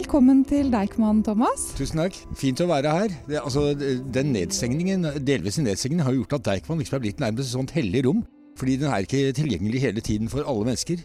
velkommen til Deichman, Thomas. Tusen takk. Fint å være her. Det, altså, den nedstengningen, delvise nedstengningen har gjort at Deichman liksom er blitt nærmest et sånt hellig rom. Fordi den er ikke tilgjengelig hele tiden for alle mennesker.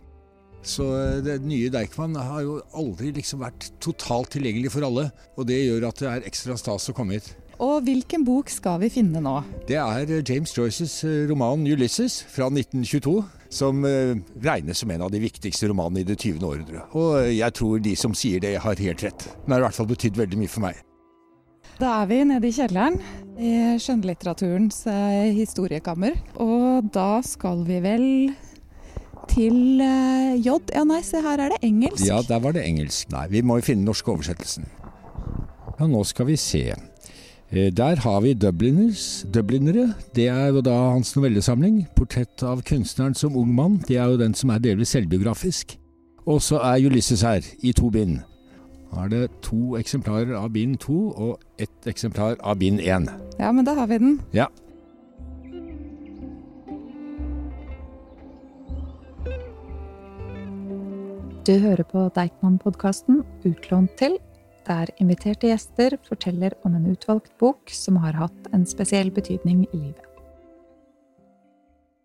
Så det nye Deichman har jo aldri liksom vært totalt tilgjengelig for alle. Og det gjør at det er ekstra stas å komme hit. Og hvilken bok skal vi finne nå? Det er James Joyces roman 'Ulysses' fra 1922. Som regnes som en av de viktigste romanene i det 20. århundret. Og jeg tror de som sier det, har helt rett. Den har i hvert fall betydd veldig mye for meg. Da er vi nede i kjelleren i skjønnlitteraturens historiekammer. Og da skal vi vel til J. Ja, nei, se her er det engelsk. Ja, der var det engelsk. Nei, vi må jo finne den norske oversettelsen. Ja, nå skal vi se. Der har vi Dubliners, Dublinere. Det er jo da hans novellesamling. 'Portrett av kunstneren som ung mann'. Det er jo den som er delvis selvbiografisk. Og så er Ulysses her, i to bind. Da er det to eksemplarer av bind to og ett eksemplar av bind én. Ja, men da har vi den. Ja. Du hører på Deichman-podkasten Utlånt til der inviterte gjester forteller om en utvalgt bok som har hatt en spesiell betydning i livet.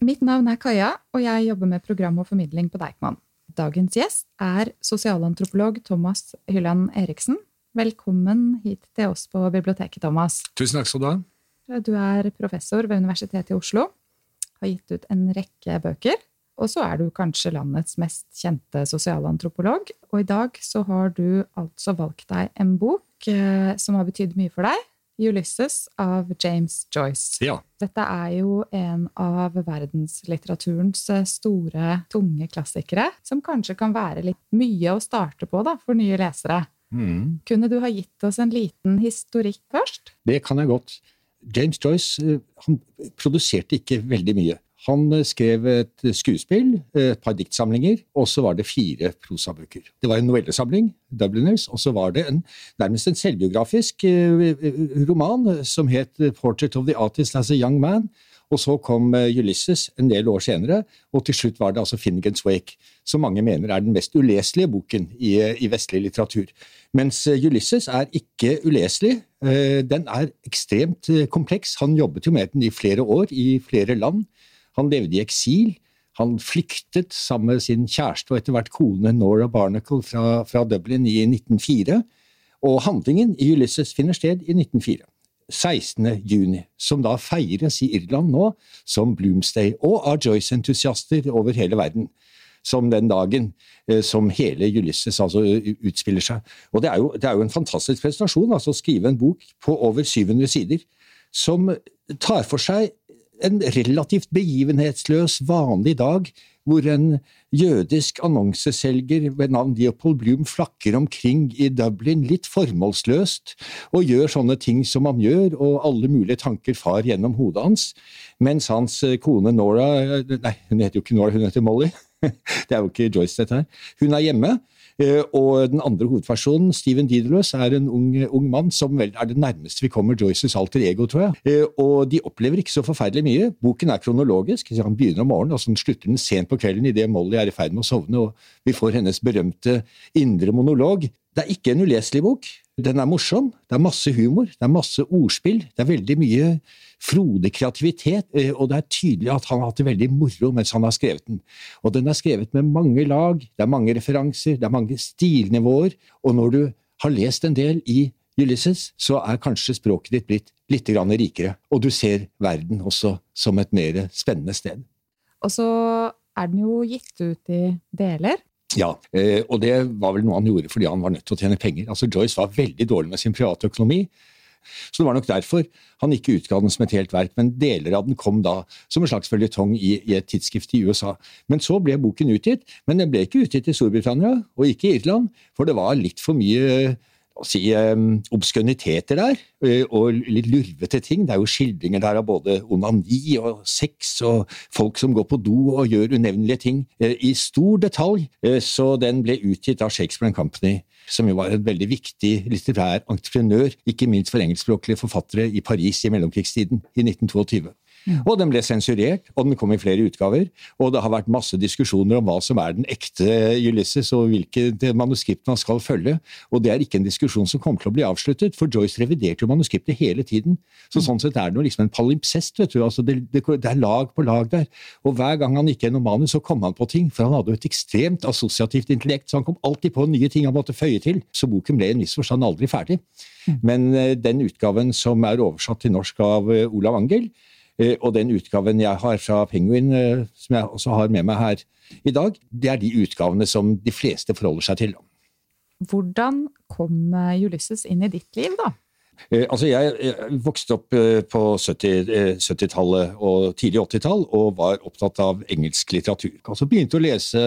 Mitt navn er Kaja, og jeg jobber med program og formidling på Deichman. Dagens gjest er sosialantropolog Thomas Hylland Eriksen. Velkommen hit til oss på biblioteket, Thomas. Tusen takk skal du ha. Du er professor ved Universitetet i Oslo. Har gitt ut en rekke bøker. Og så er du kanskje landets mest kjente sosialantropolog. Og i dag så har du altså valgt deg en bok eh, som har betydd mye for deg. 'Ulysses' av James Joyce. Ja. Dette er jo en av verdenslitteraturens store, tunge klassikere, som kanskje kan være litt mye å starte på da, for nye lesere. Mm. Kunne du ha gitt oss en liten historikk først? Det kan jeg godt. James Joyce han produserte ikke veldig mye. Han skrev et skuespill, et par diktsamlinger, og så var det fire prosabøker. Det var en novellesamling, Dubliners, og så var det en, nærmest en selvbiografisk roman som het Portrait of the Artist as a Young Man. Og så kom Ulysses en del år senere, og til slutt var det altså Finnegans Wake, som mange mener er den mest uleselige boken i, i vestlig litteratur. Mens Ulysses er ikke uleselig. Den er ekstremt kompleks. Han jobbet jo med den i flere år, i flere land. Han levde i eksil. Han flyktet sammen med sin kjæreste og etter hvert kone Nora Barnacle fra, fra Dublin i 1904. Og handlingen i Ulysses finner sted i 1904. 16. juni, som da feires i Irland nå som Bloomsday, og av Joyce-entusiaster over hele verden. Som den dagen eh, som hele Ulysses altså utspiller seg. Og det er, jo, det er jo en fantastisk prestasjon altså å skrive en bok på over 700 sider som tar for seg en relativt begivenhetsløs, vanlig dag hvor en jødisk annonseselger ved navn Leopold Bloom flakker omkring i Dublin litt formålsløst og gjør sånne ting som han gjør, og alle mulige tanker far gjennom hodet hans, mens hans kone Nora Nei, hun heter jo ikke Nora, hun heter Molly. Det er jo ikke Joyce, dette her. Hun er hjemme. Og den andre hovedpersonen, Steven Dideløs, er en ung, ung, mann som vel er det nærmeste vi kommer Joyces alter ego, tror jeg. Og de opplever ikke så forferdelig mye. Boken er kronologisk. Han begynner om morgenen, og så slutter den sent på kvelden idet Molly er i ferd med å sovne, og vi får hennes berømte indre monolog. Det er ikke en uleselig bok. Den er morsom, det er masse humor, det er masse ordspill, det er veldig mye frodig kreativitet, og det er tydelig at han har hatt det veldig moro mens han har skrevet den. Og den er skrevet med mange lag, det er mange referanser, det er mange stilnivåer, og når du har lest en del i Ulysses, så er kanskje språket ditt blitt litt rikere, og du ser verden også som et mer spennende sted. Og så er den jo gitt ut i deler. Ja, og det var vel noe han gjorde fordi han var nødt til å tjene penger. Altså Joyce var veldig dårlig med sin private økonomi, så det var nok derfor han ikke utga den som et helt verk, men deler av den kom da som en slags føljetong i, i, et tidsskrift i USA. Men så ble boken utgitt, men den ble ikke utgitt i Storbritannia og ikke i Irland, for det var litt for mye si, obskøniteter der, og litt lurvete ting. Det er jo skildringer der av både onani og sex og folk som går på do og gjør unevnelige ting i stor detalj, så den ble utgitt av Shakespeare Company som jo var en veldig viktig litterær entreprenør, ikke minst for engelskspråklige forfattere i Paris i mellomkrigstiden, i 1922. Mm. Og den ble sensurert, og den kom i flere utgaver. Og det har vært masse diskusjoner om hva som er den ekte Ulysses, og hvilket manuskript man skal følge. Og det er ikke en diskusjon som kommer til å bli avsluttet, for Joyce reviderte jo manuskriptet hele tiden. Så mm. sånn sett er det jo liksom en palimpsest, vet du. Altså det, det, det, er lag på lag der. Og hver gang han gikk gjennom manus, så kom han på ting, for han hadde jo et ekstremt assosiativt intellekt, så han kom alltid på nye ting han måtte føye til. Så boken ble i en viss forstand aldri ferdig. Mm. Men eh, den utgaven som er oversatt til norsk av eh, Olav Angel, Eh, og den utgaven jeg har fra Penguin, eh, som jeg også har med meg her i dag, det er de utgavene som de fleste forholder seg til. Hvordan kom eh, Ulysses inn i ditt liv, da? Altså, jeg vokste opp på 70-tallet 70 og tidlig 80-tall og var opptatt av engelsk litteratur. Og Altså begynte å lese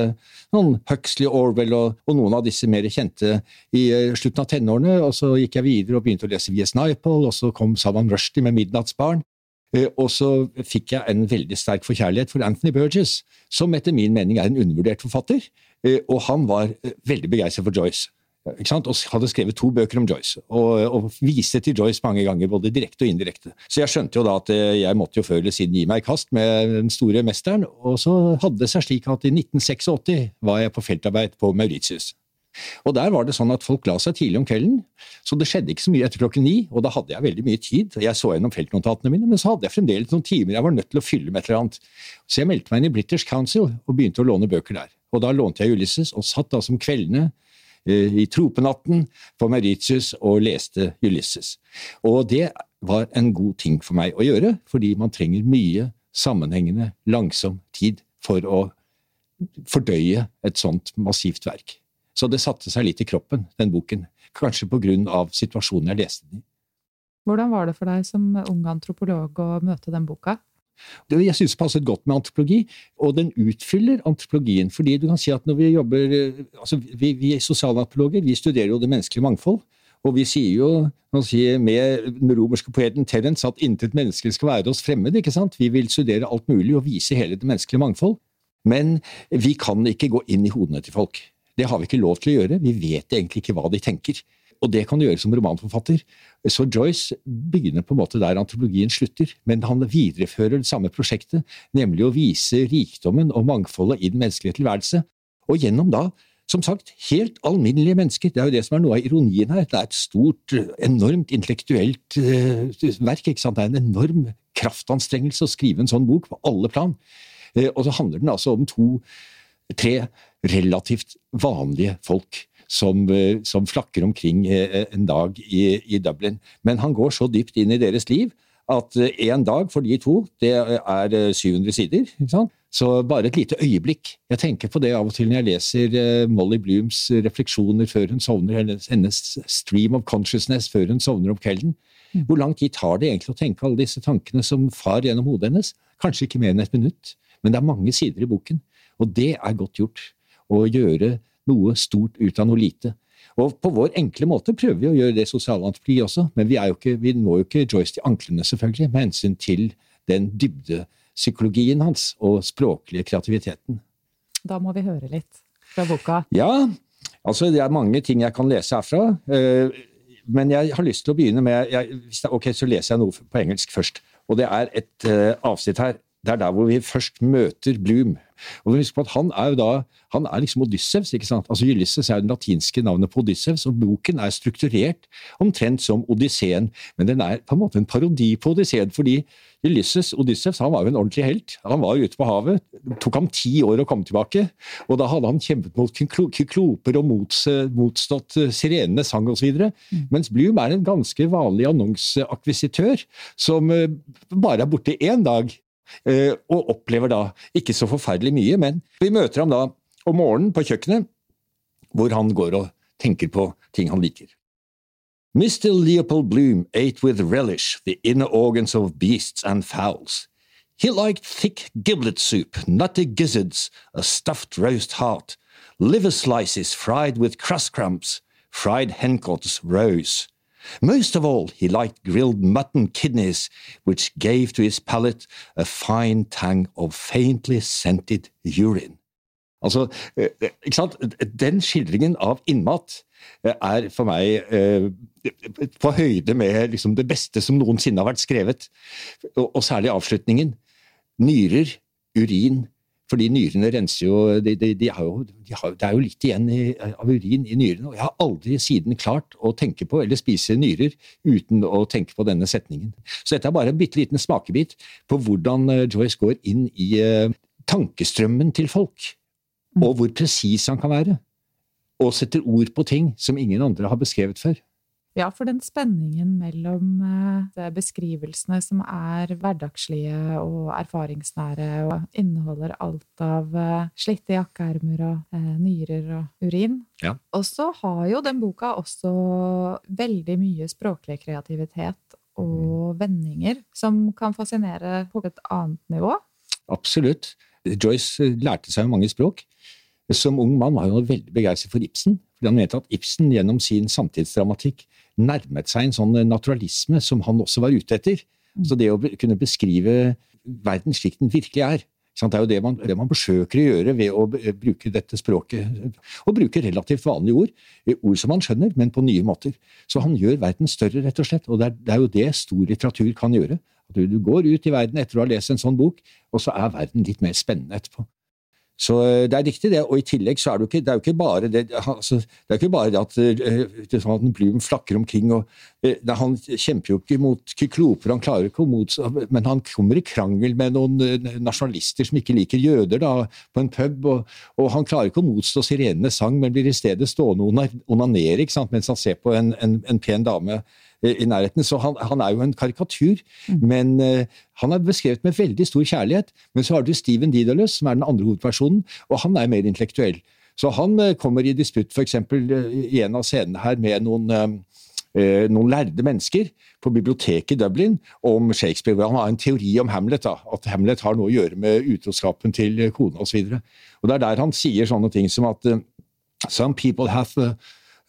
noen Huxley, Orwell og, og, noen av disse mer kjente i slutten av tenårene. og Så gikk jeg videre og begynte å lese V.S. Naipaul, og så kom Salman Rushdie med 'Midnattsbarn'. Eh, og så fikk jeg en veldig sterk forkjærlighet for Anthony Burgess, som etter min mening er en undervurdert forfatter. Eh, og han var eh, veldig begeistret for Joyce. Og hadde skrevet to bøker om Joyce, og, og, viste til Joyce mange ganger, både direkte og indirekte. Så jeg skjønte jo da at jeg måtte jo før eller siden gi meg i kast med den store mesteren, og så hadde det seg slik at i 1986 var jeg på feltarbeid på Mauritius. Og Der var det sånn at folk la seg tidlig om kvelden, så det skjedde ikke så mye etter klokken ni. Og da hadde jeg veldig mye tid. Jeg så gjennom feltnotatene mine, men så hadde jeg fremdeles noen timer jeg var nødt til å fylle med et eller annet. Så jeg meldte meg inn i British Council og begynte å låne bøker der. Og da lånte jeg Ulysses, og satt da som kveldene eh, i tropenatten på Mauritius og leste Ulysses. Og det var en god ting for meg å gjøre, fordi man trenger mye sammenhengende, langsom tid for å fordøye et sånt massivt verk. Så det satte seg litt i kroppen, den boken. Kanskje på grunn av situasjonen jeg leste den i. Hvordan var det for deg som ung antropolog å møte den boka? Jeg synes det passet godt med antropologi, og den utfyller antropologien. fordi du kan si at når Vi jobber, altså vi, vi sosialantropologer vi studerer jo det menneskelige mangfold. Og vi sier jo sier med den romerske poeten Terence at intet menneske skal være oss fremmed. ikke sant? Vi vil studere alt mulig og vise hele det menneskelige mangfold. Men vi kan ikke gå inn i hodene til folk. Det har vi ikke lov til å gjøre. Vi vet egentlig ikke hva de tenker. Og det kan du gjøre som romanforfatter. Så Joyce begynner på en måte der antropologien slutter, men han viderefører det samme prosjektet, nemlig å vise rikdommen og mangfoldet i den menneskelige tilværelse. Og gjennom da, som sagt, helt alminnelige mennesker. Det er jo det som er noe av ironien her. Det er et stort, enormt intellektuelt uh, verk. ikke sant? Det er en enorm kraftanstrengelse å skrive en sånn bok på alle plan. Uh, og så handler den altså om to tre relativt vanlige folk som, eh, som flakker omkring eh, en dag i, i, Dublin. Men han går så dypt inn i deres liv at én eh, dag for de to, det er 700 sider. ikke sant? Så bare et lite øyeblikk. Jeg tenker på det av og til når jeg leser Molly Blooms refleksjoner før hun sovner, hennes stream of consciousness før hun sovner om kvelden. Mm. Hvor lang tid tar det egentlig å tenke alle disse tankene som far gjennom hodet hennes? Kanskje ikke mer enn et minutt, men det er mange sider i boken. Og det er godt gjort. Å gjøre noe stort ut av noe lite. Og på vår enkle måte prøver vi å gjøre det sosialantropologi også, men vi, ikke, vi, når jo ikke Joyce til anklene, selvfølgelig, med hensyn til den dybdepsykologien hans og språklige kreativiteten. Da må vi høre litt fra boka. Ja, altså det er mange ting jeg kan lese herfra. Eh, men jeg har lyst til å begynne med jeg, Ok, så leser jeg noe på engelsk først. Og det er et uh, avsnitt her det er der hvor vi først møter Bloom. Og husk på at Han er jo da, han er liksom Odyssevs. ikke sant? Altså Ulysses er jo det latinske navnet på Odyssevs, og boken er strukturert omtrent som Odysseen. Men den er på en måte en parodi på Odysseen, fordi Ulysses, Odyssevs han var jo en ordentlig helt. Han var ute på havet. Det tok ham ti år å komme tilbake. Og da hadde han kjempet mot kykloper og motstått sirenene sang osv. Mm. Mens Bloom er en ganske vanlig annonseakvisitør som eh, bare er borte én dag Eh, og opplever da ikke så forferdelig mye, men vi møter ham da om morgenen på kjøkkenet, hvor han går og tenker på ting han liker. Mr. Leopold Bloom ate with relish the inner organs of beasts and fowls. He liked thick giblet soup, nutty gizzards, a stuffed roast heart, liver slices fried with crust crumbs, fried hencots roes, most of all, he liked grilled mutton kidneys, which gave to his palate a fine tang of faintly scented urine. Altså, ikke sant? Den skildringen av innmat er for meg eh, på høyde med liksom, det beste som noensinne har vært skrevet. Og, og særlig avslutningen. Nyrer, urin, fordi nyrene renser jo de, de, de jo, har, Det er jo litt igjen i, av urin i nyrene. Og jeg har aldri siden klart å tenke på eller spise nyrer uten å tenke på denne setningen. Så dette er bare en bitte liten smakebit på hvordan eh, Joyce går inn i uh, tankestrømmen til folk. Og hvor presis han kan være. Og setter ord på ting som ingen andre har beskrevet før. Ja, for den spenningen mellom eh, beskrivelsene som er hverdagslige og erfaringsnære, og inneholder alt av eh, slitte jakkeermer og eh, nyrer og urin. Ja. Og så har jo den boka også veldig mye språklig kreativitet og vendinger som kan fascinere på et annet nivå. Absolutt. Joyce lærte seg mange språk. Som ung mann var hun veldig begeistret for Ibsen. fordi Han mente at Ibsen gjennom sin samtidsdramatikk nærmet seg en sånn naturalisme som han også var ute etter. Mm. Så det å kunne beskrive verden slik den virkelig er, det er jo det man, det man, forsøker å gjøre ved å bruke dette språket. Og bruke relativt vanlige ord. Ord som man skjønner, men på nye måter. Så han gjør verden større, rett og slett. Og det er, det er jo det stor litteratur kan gjøre. At du, du går ut i verden etter å ha lest en sånn bok, og så er verden litt mer spennende etterpå. Så eh, det er riktig, det. Og i tillegg så er det jo ikke, det jo ikke bare det altså, Det er ikke bare det at, det sånn at Blum flakker omkring og det, eh, Han kjemper jo ikke mot kykloper, han klarer ikke å motstå Men han kommer i krangel med noen eh, nasjonalister som ikke liker jøder, da, på en pub. Og, og han klarer ikke å motstå sirenenes sang, men blir i stedet stående og onanere mens han ser på en, en, en pen dame i nærheten. Så han, han, er jo en karikatur. Mm. Men uh, han er beskrevet med veldig stor kjærlighet. Men så har du Steven Didalus, som er den andre hovedpersonen, og han er mer intellektuell. Så han uh, kommer i disputt f.eks. Uh, i en av scenene her med noen, noen lærde mennesker på biblioteket i Dublin om Shakespeare, hvor han har en teori om Hamlet. Da, at Hamlet har noe å gjøre med utroskapen til kona osv. Det er der han sier sånne ting som at Some people have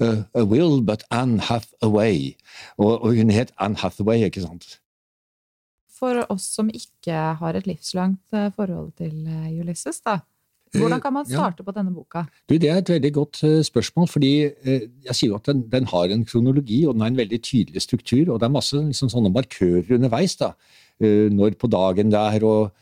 uh, a will, but Anne hath a way. Og, og hun het Anne Hathaway, ikke sant? For oss som ikke har et livslangt eh, forhold til eh, Ulysses, da. Hvordan kan man starte ja. på denne boka? Du, det er et veldig godt uh, spørsmål. fordi uh, jeg sier jo at den, den, har en kronologi, og den har en veldig tydelig struktur. Og det er masse liksom, sånne markører underveis. da, uh, Når på dagen det er, og,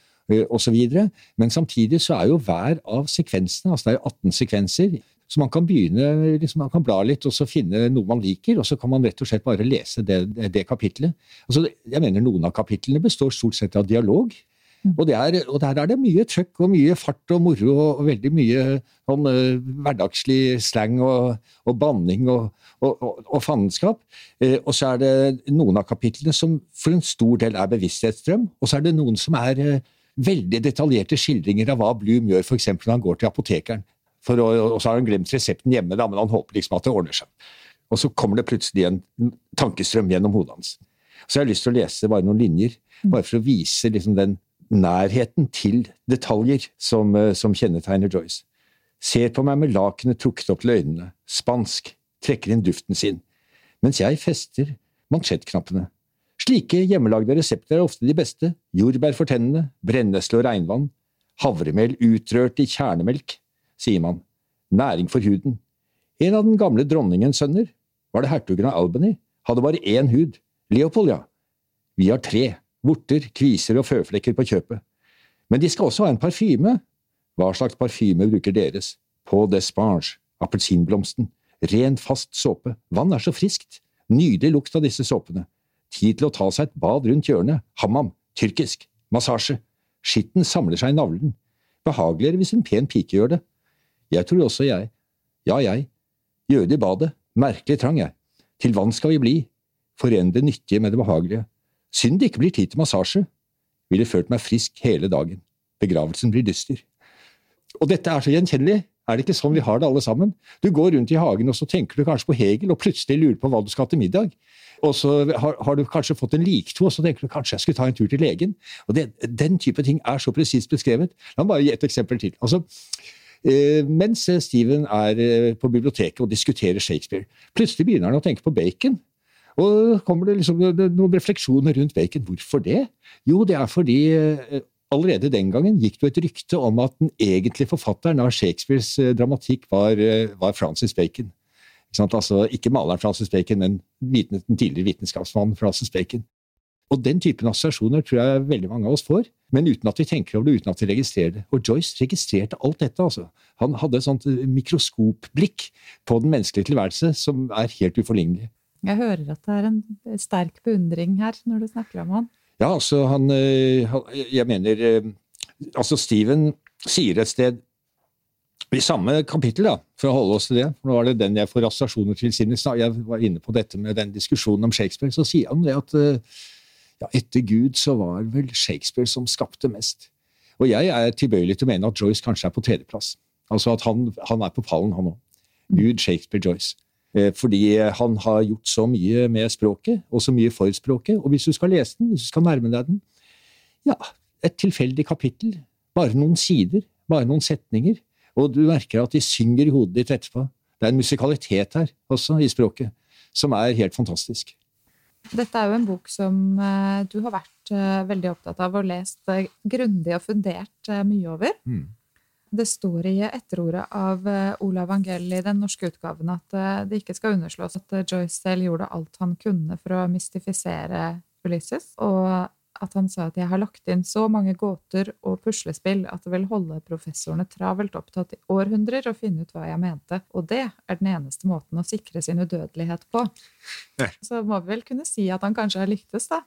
og så videre. Men samtidig så er jo hver av sekvensene, altså det er 18 sekvenser, så man kan begynne, liksom, man kan bla litt og så finne noe man liker, og så kan man rett og slett bare lese det, det kapitlet. Altså, jeg mener Noen av kapitlene består stort sett av dialog. Mm. Og, er, og, der er det mye trøkk og mye fart og moro og, og veldig mye sånn, uh, hverdagslig slang og, og banning og, og, fandenskap. Uh, og så er det noen av kapitlene som for en stor del er bevissthetsstrøm, og så er det noen som er uh, veldig detaljerte skildringer av hva Bloom gjør, f.eks. når han går til apotekeren. Å, og så har han glemt resepten hjemme, da, men han håper liksom at det ordner seg. Og så kommer det plutselig en tankestrøm gjennom hodet hans. Så jeg har lyst til å lese bare noen linjer, bare for å vise liksom den nærheten til detaljer som, eh, som kjennetegner Joyce. Ser på meg med lakenet trukket opp til øynene, spansk, trekker inn duften sin, mens jeg fester mansjettknappene. Slike hjemmelagde resepter er ofte de beste, jordbær for tennene, brennesle og regnvann, havremel utrørt i kjernemelk, sier man, næring for huden. En av den gamle dronningens sønner, var det hertugen av Albany, hadde bare én hud, Leopold, ja. Vi har tre, vorter, kviser og føflekker på kjøpet. Men de skal også ha en parfyme. Hva slags parfyme bruker deres? På d'Espange, appelsinblomsten, ren, fast såpe, vann er så friskt, nydelig lukt av disse såpene, tid til å ta seg et bad rundt hjørnet, hammam, tyrkisk, massasje, skitten samler seg i navlen, behageligere hvis en pen pike gjør det, jeg tror også jeg. Ja, jeg. Jøde i badet. Merkelig trang, jeg. Til vann skal vi bli. Forene det nyttige med det behagelige. Synd det ikke blir tid til massasje. Ville ført meg frisk hele dagen. Begravelsen blir dyster. Og dette er så gjenkjennelig. Er det ikke sånn vi har det alle sammen? Du går rundt i hagen, og så tenker du kanskje på Hegel, og plutselig lurer på hva du skal til middag. Og så har, har du kanskje fått en likto, og så tenker du kanskje jeg skulle ta en tur til legen. Og det, Den type ting er så presist beskrevet. La meg bare gi et eksempel til. Altså, mens Steven er eh, på biblioteket og diskuterer Shakespeare. Plutselig begynner han å tenke på bacon. Og kommer det liksom noen refleksjoner rundt bacon. Hvorfor det? Jo, det er fordi eh, allerede den gangen gikk det et rykte om at den egentlige forfatteren av Shakespeares eh, dramatikk var, eh, var Francis Bacon. Ikke, altså, ikke maleren Francis Bacon, men den tidligere vitenskapsmannen Francis Bacon. Og den typen assosiasjoner tror jeg veldig mange av oss får, men uten at vi tenker over det, uten at vi registrerer det. Og Joyce registrerte alt dette. altså. Han hadde et sånt eh, mikroskopblikk på den menneskelige tilværelse som er helt uforlignelig. Jeg hører at det er en sterk beundring her når du snakker om han. Ja, altså han, han Jeg mener Altså, Steven sier et sted i samme kapittel, da, for å holde oss til det, for nå var det den jeg får assosiasjoner til siden jeg var inne på dette med den diskusjonen om Shakespeare, så sier han det at ja, etter Gud så var vel Shakespeare som skapte mest. Og jeg er tilbøyelig til å mene at Joyce kanskje er på tredjeplass. Altså at han, han er på pallen, han òg. Gud, Shakespeare, Joyce. Eh, fordi han har gjort så mye med språket, og så mye for språket. Og hvis du skal lese den, hvis du skal nærme deg den Ja, et tilfeldig kapittel. Bare noen sider. Bare noen setninger. Og du merker at de synger i hodet ditt etterpå. Det er en musikalitet her også, i språket, som er helt fantastisk. Dette er jo en bok som uh, du har vært uh, veldig opptatt av og lest uh, grundig og fundert mye over. Mm. Det står i etterordet av Olav Angell i den norske utgaven at det ikke skal underslås at Joyce selv gjorde alt han kunne for å mystifisere Ulysses, og at han sa at jeg har lagt inn så mange gåter og puslespill at det vil holde professorene travelt opptatt i århundrer å finne ut hva jeg mente, og det er den eneste måten å sikre sin udødelighet på. Ja. Så må vi vel kunne si at han kanskje har lyktes, da?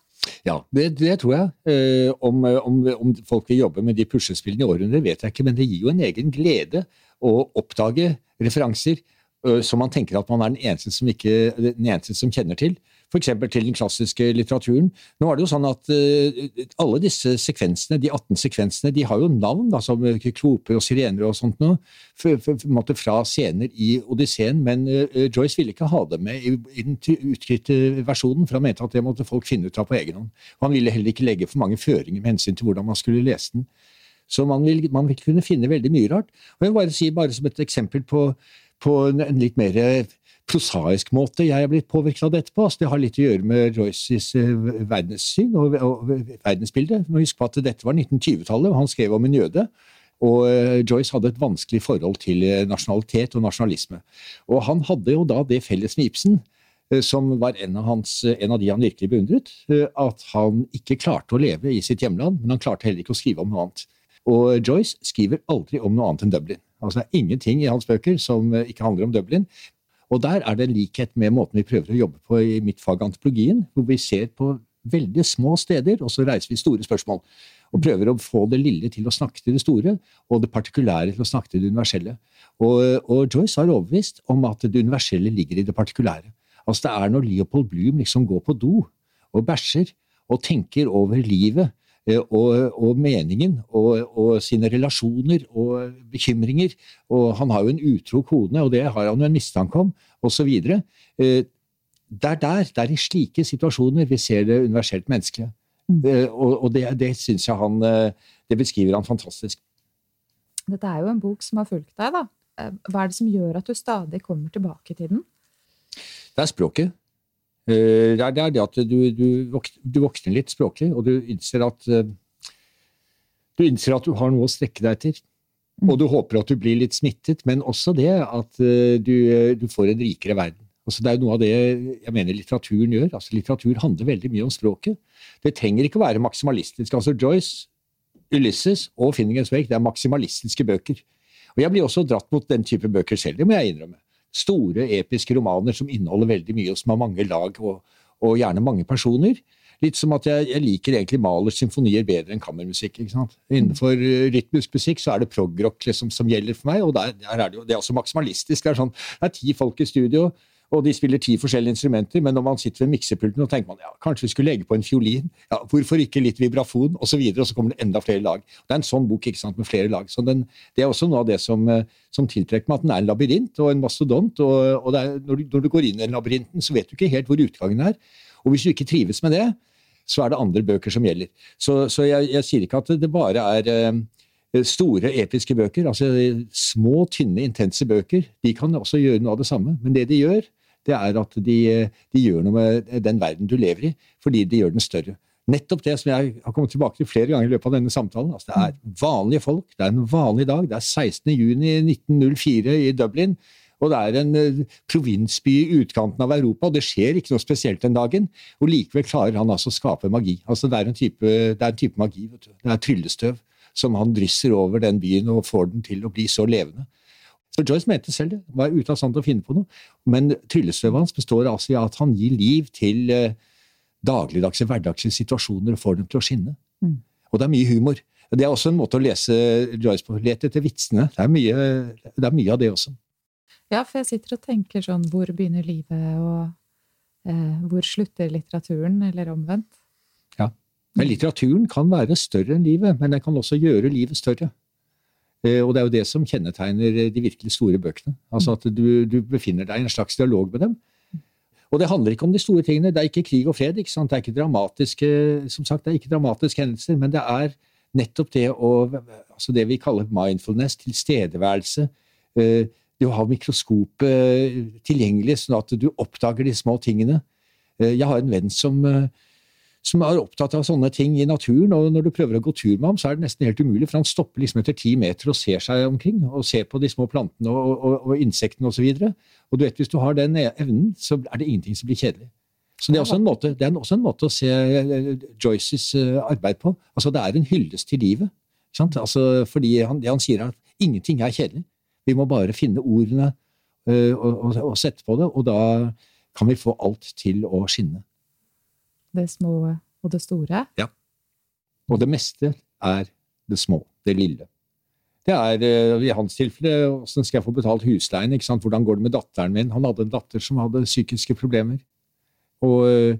Ja, det, det tror jeg. Eh, om, om, om, folk vil jobbe med de puslespillene i århundrer, vet jeg ikke, men det gir jo en egen glede å oppdage referanser eh, som man tenker at man er den eneste som, ikke, den eneste som kjenner til f.eks. til den klassiske litteraturen. Nå er det jo sånn at uh, alle disse sekvensene, de 18 sekvensene, de har jo navn, da, som kloper og sirener og sånt noe, fra scener i Odysseen, men uh, Joyce ville ikke ha det med i, den utkritte versjonen, for han mente at det måtte folk finne ut av på egen hånd. Og han ville heller ikke legge for mange føringer med hensyn til hvordan man skulle lese den. Så man vil, man vil kunne finne veldig mye rart. Og jeg vil bare si, bare som et eksempel på, på en litt mer prosaisk måte jeg er blitt påvirket av dette på. Altså, det har litt å gjøre med Royces uh, verdenssyn og, og, verdensbilde. Må huske på at dette var 1920-tallet, og han skrev om en jøde. Og uh, Joyce hadde et vanskelig forhold til uh, nasjonalitet og nasjonalisme. Og han hadde jo da det felles med Ibsen, som var en av, hans, en av de han virkelig beundret, at han ikke klarte å leve i sitt hjemland, men han klarte heller ikke å skrive om noe annet. Og Joyce skriver aldri om noe annet enn Dublin. Altså, det er ingenting i hans bøker som ikke handler om Dublin, og der er det en likhet med måten vi prøver å jobbe på i mitt fag antipologien, hvor vi ser på veldig små steder, og så reiser vi store spørsmål. Og prøver å få det lille til å snakke til det store, og det partikulære til å snakke til det universelle. Og, og Joyce har overbevist om at det universelle ligger i det partikulære. Altså Det er når Leopold Bloom liksom går på do og bæsjer og tenker over livet og, og meningen og, og, sine relasjoner og bekymringer. Og han har jo en utro kone, og det har han jo en mistanke om, osv. Eh, det er der, det er i slike situasjoner vi ser det universelt menneskelige. Mm. Eh, og, og det, det syns jeg han Det beskriver han fantastisk. Dette er jo en bok som har fulgt deg, da. Hva er det som gjør at du stadig kommer tilbake til den? Det er språket. Eh, det er det at du, du, du våkner litt språklig, og du innser at eh, du innser at du har noe å strekke deg etter. Mm. Og du håper at du blir litt smittet, men også det at eh, du, du får en rikere verden. Altså det er noe av det jeg mener litteraturen gjør. Altså Litteratur handler veldig mye om språket. Det trenger ikke å være maksimalistisk. Altså Joyce, Ulysses og Finningens Wake det er maksimalistiske bøker. Og Jeg blir også dratt mot den type bøker selv, det må jeg innrømme store, episke romaner som inneholder veldig mye, og som har mange lag og, og gjerne mange personer. Litt som at jeg, jeg, liker egentlig Malers symfonier bedre enn kammermusikk. ikke sant? Innenfor uh, rytmisk musikk så er det progrock liksom, som gjelder for meg, og der, der er det, jo, det er også maksimalistisk. Det er, sånn, det er ti folk i studio, og de spiller ti forskjellige instrumenter, men når man sitter ved miksepulten og tenker man ja, kanskje vi skulle legge på en fiolin, ja, hvorfor ikke litt vibrafon, osv., og, så videre, og så kommer det enda flere lag. Det er en sånn bok ikke sant, med flere lag. så den, Det er også noe av det som, eh, som tiltrekker meg, at den er en labyrint og en mastodont. og, og er, når, du, når, du, går inn i den labyrinten, så vet du ikke helt hvor utgangen er. Og hvis du ikke trives med det, så er det andre bøker som gjelder. Så, så jeg, jeg, sier ikke at det bare er eh, store, episke bøker. altså Små, tynne, intense bøker. De kan også gjøre noe av det samme. Men det de gjør, det er at de, de, gjør noe med den verden du lever i, fordi de gjør den større. nettopp det som jeg har kommet tilbake til flere ganger i løpet av denne samtalen. Altså, det er vanlige folk, det er en vanlig dag. Det er 16. juni 1904 i Dublin. Og det er en uh, provinsby i utkanten av Europa, og det skjer ikke noe spesielt den dagen. Og likevel klarer han altså å skape magi. Altså, det, er type, det er en type magi. Det er tryllestøv som han drysser over den byen og får den til å bli så levende. Så Joyce mente selv det, var ute av stand til å finne på noe. Men tryllestøvet hans består altså i at han gir liv til uh, dagligdagse, hverdagslige situasjoner og får dem til å skinne. Mm. Og det er mye humor. Det er også en måte å lese Joyce på. Let etter vitsene. Det er, mye, det er mye av det også. Ja, for jeg sitter og tenker sånn Hvor begynner livet, og eh, hvor slutter litteraturen, eller omvendt? Ja. Men litteraturen kan være større enn livet, men den kan også gjøre livet større. Eh, og det er jo det som kjennetegner de virkelig store bøkene. Altså at du, du, befinner deg i en slags dialog med dem. Og det handler ikke om de store tingene. Det er ikke krig og fred. ikke sant? Det er ikke dramatiske som sagt, det er ikke dramatiske hendelser, men det er nettopp det å altså Det vi kaller mindfulness, tilstedeværelse. Eh, det å ha mikroskopet tilgjengelig, sånn at du oppdager de små tingene. Eh, jeg har en venn som som er opptatt av sånne ting i naturen. og Når du prøver å gå tur med ham, så er det nesten helt umulig, for han stopper liksom etter ti meter og ser seg omkring. Og ser på de små plantene og, og, og insektene osv. Og, så og du vet, hvis du har den evnen, så er det ingenting som blir kjedelig. Så det er også en måte, det er også en måte å se eh, Joyces eh, arbeid på. Altså, Det er en hyllest til livet. Altså, fordi han, han sier er at ingenting er kjedelig. Vi må bare finne ordene uh, og, og sette på det, og da kan vi få alt til å skinne det små og det store. Ja. Og det meste er det små, det lille. Det er eh, i hans tilfelle åssen skal jeg få betalt husleien? ikke sant? Hvordan går det med datteren min? Han hadde en datter som hadde psykiske problemer. Og eh,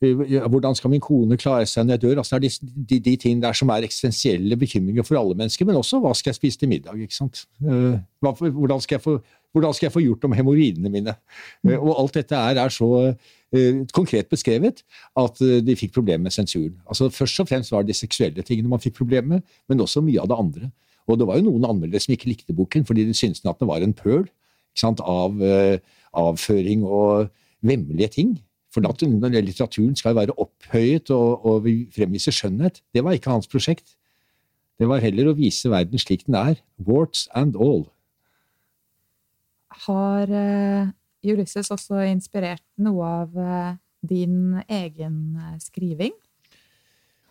hvordan skal min kone klare seg når jeg dør? Altså, det er de, de, de tingene der som er eksistensielle bekymringer for alle mennesker, men også hva skal jeg spise til middag? ikke sant? Hva, hvordan skal få, skal jeg få gjort om hemoroidene mine? Og alt dette er, er så Eh, konkret beskrevet at eh, de fikk problemer med sensuren. Altså Først og fremst var det de seksuelle tingene man fikk problemer med, men også mye av det andre. Og det var jo noen anmeldere som ikke likte boken fordi de syntes at det var en pøl av uh, avføring og vemmelige ting. For at litteraturen skal være opphøyet og, og fremvise skjønnhet. Det var ikke hans prosjekt. Det var heller å vise verden slik den er. Warts and all. Har Ulysses også inspirert noe av eh, din egen eh, skriving?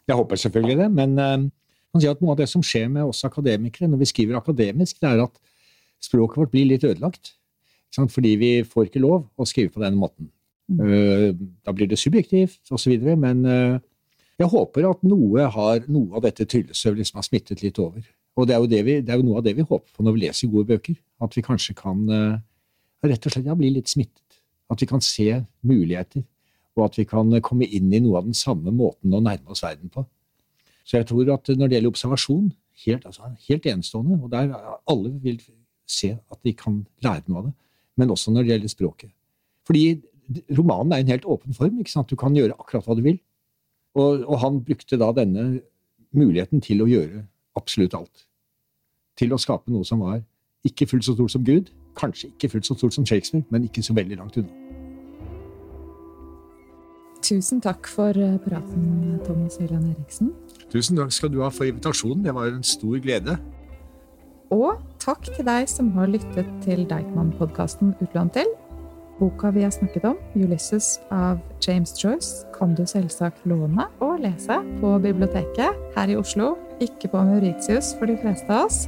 Jeg håper selvfølgelig det, men uh, man sier at noe av det som skjer med oss akademikere når vi skriver akademisk, det er at språket vårt blir litt ødelagt. Fordi vi får ikke lov å skrive på den måten. Mm. Da blir det subjektivt osv. Men jeg håper at noe, har, noe av dette tryllestøvet liksom har smittet litt over. Og det er, vi, det er, jo noe av det vi håper på når vi leser gode bøker. At vi kanskje kan rett og slett ja, bli litt smittet. At vi kan se muligheter, og at vi kan komme inn i noe av den samme måten å nærme oss verden på. Så jeg tror at når det gjelder observasjon, helt, altså, helt enestående, og der alle vil se at de kan lære noe av det, men også når det gjelder språket. Fordi romanen er en helt åpen form. ikke sant? Du kan gjøre akkurat hva du vil. Og, og han brukte da denne muligheten til å gjøre absolutt alt. Til å skape noe som var ikke fullt så stort som Gud, Kanskje ikke fullt så stort som Shakespeare, men ikke så veldig langt unna. Tusen takk for eh, praten, Thomas Høiland Eriksen. Tusen takk skal du ha for invitasjonen. Det var en stor glede. Og takk til deg som har lyttet til Deichman-podkasten Utlån til. Boka vi har snakket om, 'Ulysses' av James Joyce, kan du selvsagt låne og lese på biblioteket her i Oslo. Ikke på Mauritius for de fleste av oss.